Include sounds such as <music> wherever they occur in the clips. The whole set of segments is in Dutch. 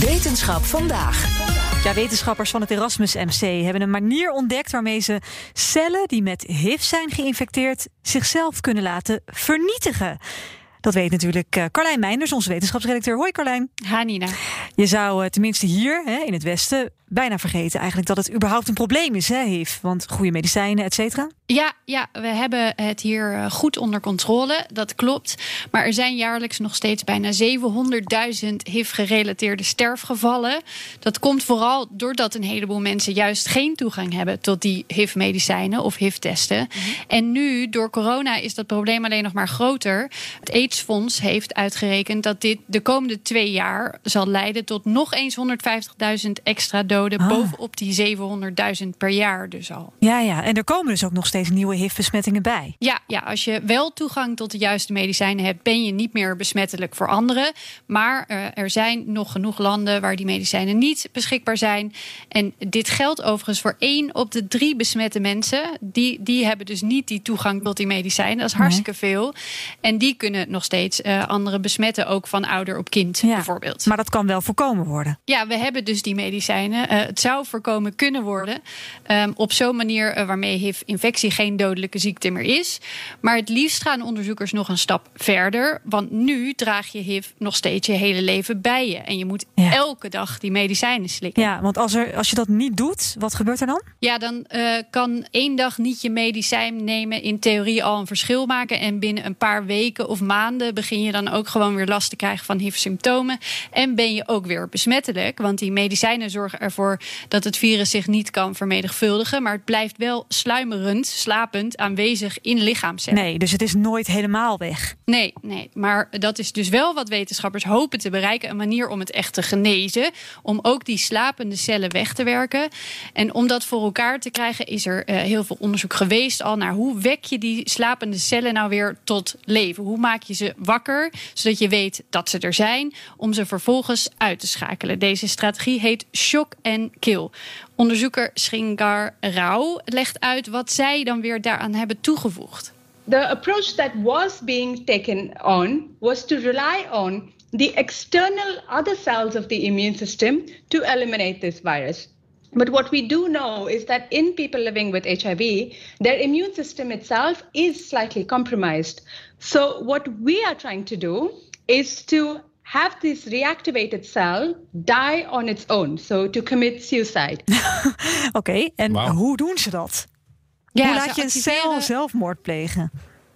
Wetenschap vandaag. Ja, wetenschappers van het Erasmus MC hebben een manier ontdekt waarmee ze cellen die met HIV zijn geïnfecteerd zichzelf kunnen laten vernietigen. Dat weet natuurlijk uh, Carlijn Meinders, onze wetenschapsredacteur. Hoi Carlijn. Hanina. Je zou uh, tenminste hier hè, in het Westen bijna vergeten eigenlijk dat het überhaupt een probleem is, hè, HIV. Want goede medicijnen, et cetera. Ja, ja, we hebben het hier eh, goed onder controle. Dat klopt. Maar er zijn jaarlijks nog steeds bijna 700.000 HIV-gerelateerde sterfgevallen. Dat komt vooral doordat een heleboel mensen juist geen toegang hebben tot die HIV-medicijnen of HIV-testen. Mm -hmm. En nu, door corona, is dat probleem alleen nog maar groter. Het AIDS-fonds heeft uitgerekend dat dit de komende twee jaar zal leiden tot nog eens 150.000 extra doden. Ah. Bovenop die 700.000 per jaar dus al. Ja, ja, en er komen dus ook nog steeds nieuwe HIV-besmettingen bij. Ja, ja, als je wel toegang tot de juiste medicijnen hebt, ben je niet meer besmettelijk voor anderen. Maar uh, er zijn nog genoeg landen waar die medicijnen niet beschikbaar zijn. En dit geldt overigens voor één op de drie besmette mensen. Die, die hebben dus niet die toegang tot die medicijnen. Dat is hartstikke veel. En die kunnen nog steeds uh, anderen besmetten, ook van ouder op kind ja, bijvoorbeeld. Maar dat kan wel voorkomen worden. Ja, we hebben dus die medicijnen. Uh, het zou voorkomen kunnen worden um, op zo'n manier waarmee HIV-infectie geen dodelijke ziekte meer is. Maar het liefst gaan onderzoekers nog een stap verder. Want nu draag je HIV nog steeds je hele leven bij je. En je moet ja. elke dag die medicijnen slikken. Ja, want als, er, als je dat niet doet, wat gebeurt er dan? Ja, dan uh, kan één dag niet je medicijn nemen in theorie al een verschil maken. En binnen een paar weken of maanden begin je dan ook gewoon weer last te krijgen van HIV-symptomen. En ben je ook weer besmettelijk. Want die medicijnen zorgen ervoor dat het virus zich niet kan vermenigvuldigen. Maar het blijft wel sluimerend slapend aanwezig in lichaamcellen. Nee, dus het is nooit helemaal weg. Nee, nee, maar dat is dus wel wat wetenschappers hopen te bereiken. Een manier om het echt te genezen. Om ook die slapende cellen weg te werken. En om dat voor elkaar te krijgen is er uh, heel veel onderzoek geweest al naar hoe wek je die slapende cellen nou weer tot leven. Hoe maak je ze wakker, zodat je weet dat ze er zijn. Om ze vervolgens uit te schakelen. Deze strategie heet shock kill. Onderzoeker Sringar Rao legt uit wat zij dan weer daaraan hebben toegevoegd. The approach that was being taken on was to rely on the external other cells of the immune system to eliminate this virus. But what we do know is that in people living with HIV, their immune system itself is slightly compromised. So, what we are trying to do is to have this reactivated cell die on its own, so to commit suicide. <laughs> Oké, okay, en wow. hoe doen ze dat? Ja, hoe laat je een cel zelfmoord plegen?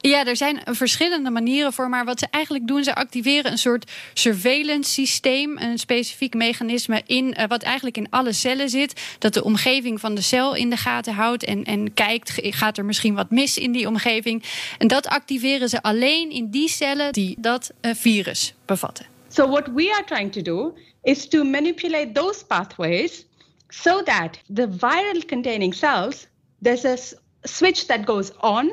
Ja, er zijn verschillende manieren voor. Maar wat ze eigenlijk doen, ze activeren een soort surveillance systeem. Een specifiek mechanisme in uh, wat eigenlijk in alle cellen zit. Dat de omgeving van de cel in de gaten houdt. En, en kijkt, gaat er misschien wat mis in die omgeving. En dat activeren ze alleen in die cellen die dat uh, virus bevatten. So what we are trying to do is to manipulate those pathways so that the viral containing cells, there's a switch that goes on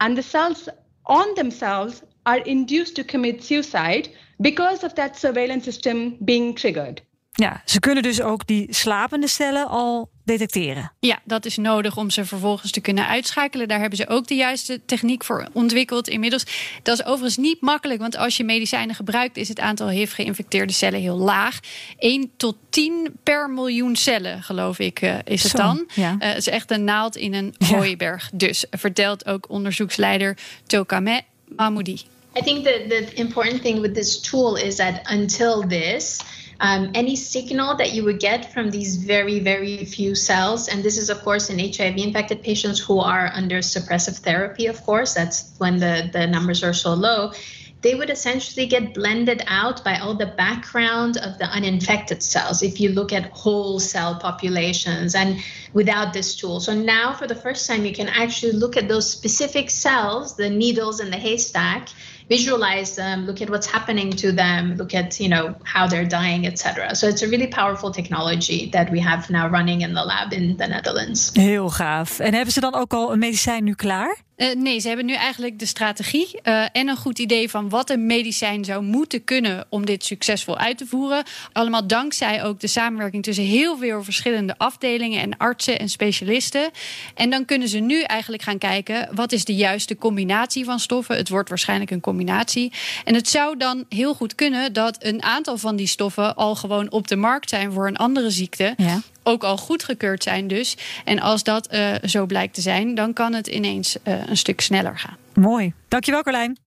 and the cells on themselves are induced to commit suicide because of that surveillance system being triggered. Ja, ze kunnen dus ook die slapende cellen al detecteren. Ja, dat is nodig om ze vervolgens te kunnen uitschakelen. Daar hebben ze ook de juiste techniek voor ontwikkeld inmiddels. Dat is overigens niet makkelijk, want als je medicijnen gebruikt, is het aantal HIV-geïnfecteerde cellen heel laag. 1 tot 10 per miljoen cellen, geloof ik, uh, is het Zo, dan. ja. Uh, het is echt een naald in een hooiberg. Dus vertelt ook onderzoeksleider Tokame Mahmoudi. I think that the important thing with this tool is that until this, um, any signal that you would get from these very, very few cells, and this is, of course, in HIV infected patients who are under suppressive therapy, of course, that's when the, the numbers are so low. They would essentially get blended out by all the background of the uninfected cells if you look at whole cell populations and without this tool. So now, for the first time, you can actually look at those specific cells, the needles in the haystack, visualize them, look at what's happening to them, look at you know how they're dying, etc. So it's a really powerful technology that we have now running in the lab in the Netherlands. Heel gaaf. En hebben ze dan ook al een medicijn nu klaar? Uh, nee, ze hebben nu eigenlijk de strategie uh, en een goed idee van wat een medicijn zou moeten kunnen om dit succesvol uit te voeren. Allemaal dankzij ook de samenwerking tussen heel veel verschillende afdelingen en artsen en specialisten. En dan kunnen ze nu eigenlijk gaan kijken wat is de juiste combinatie van stoffen. Het wordt waarschijnlijk een combinatie. En het zou dan heel goed kunnen dat een aantal van die stoffen al gewoon op de markt zijn voor een andere ziekte. Ja ook al goedgekeurd zijn dus. En als dat uh, zo blijkt te zijn, dan kan het ineens uh, een stuk sneller gaan. Mooi. Dankjewel Carlijn.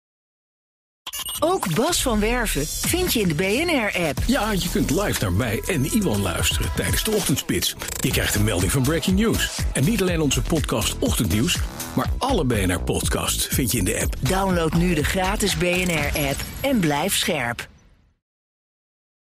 Ook Bas van Werven vind je in de BNR-app. Ja, je kunt live naar mij en Iwan luisteren tijdens de ochtendspits. Je krijgt een melding van Breaking News. En niet alleen onze podcast Ochtendnieuws, maar alle BNR-podcasts vind je in de app. Download nu de gratis BNR-app en blijf scherp.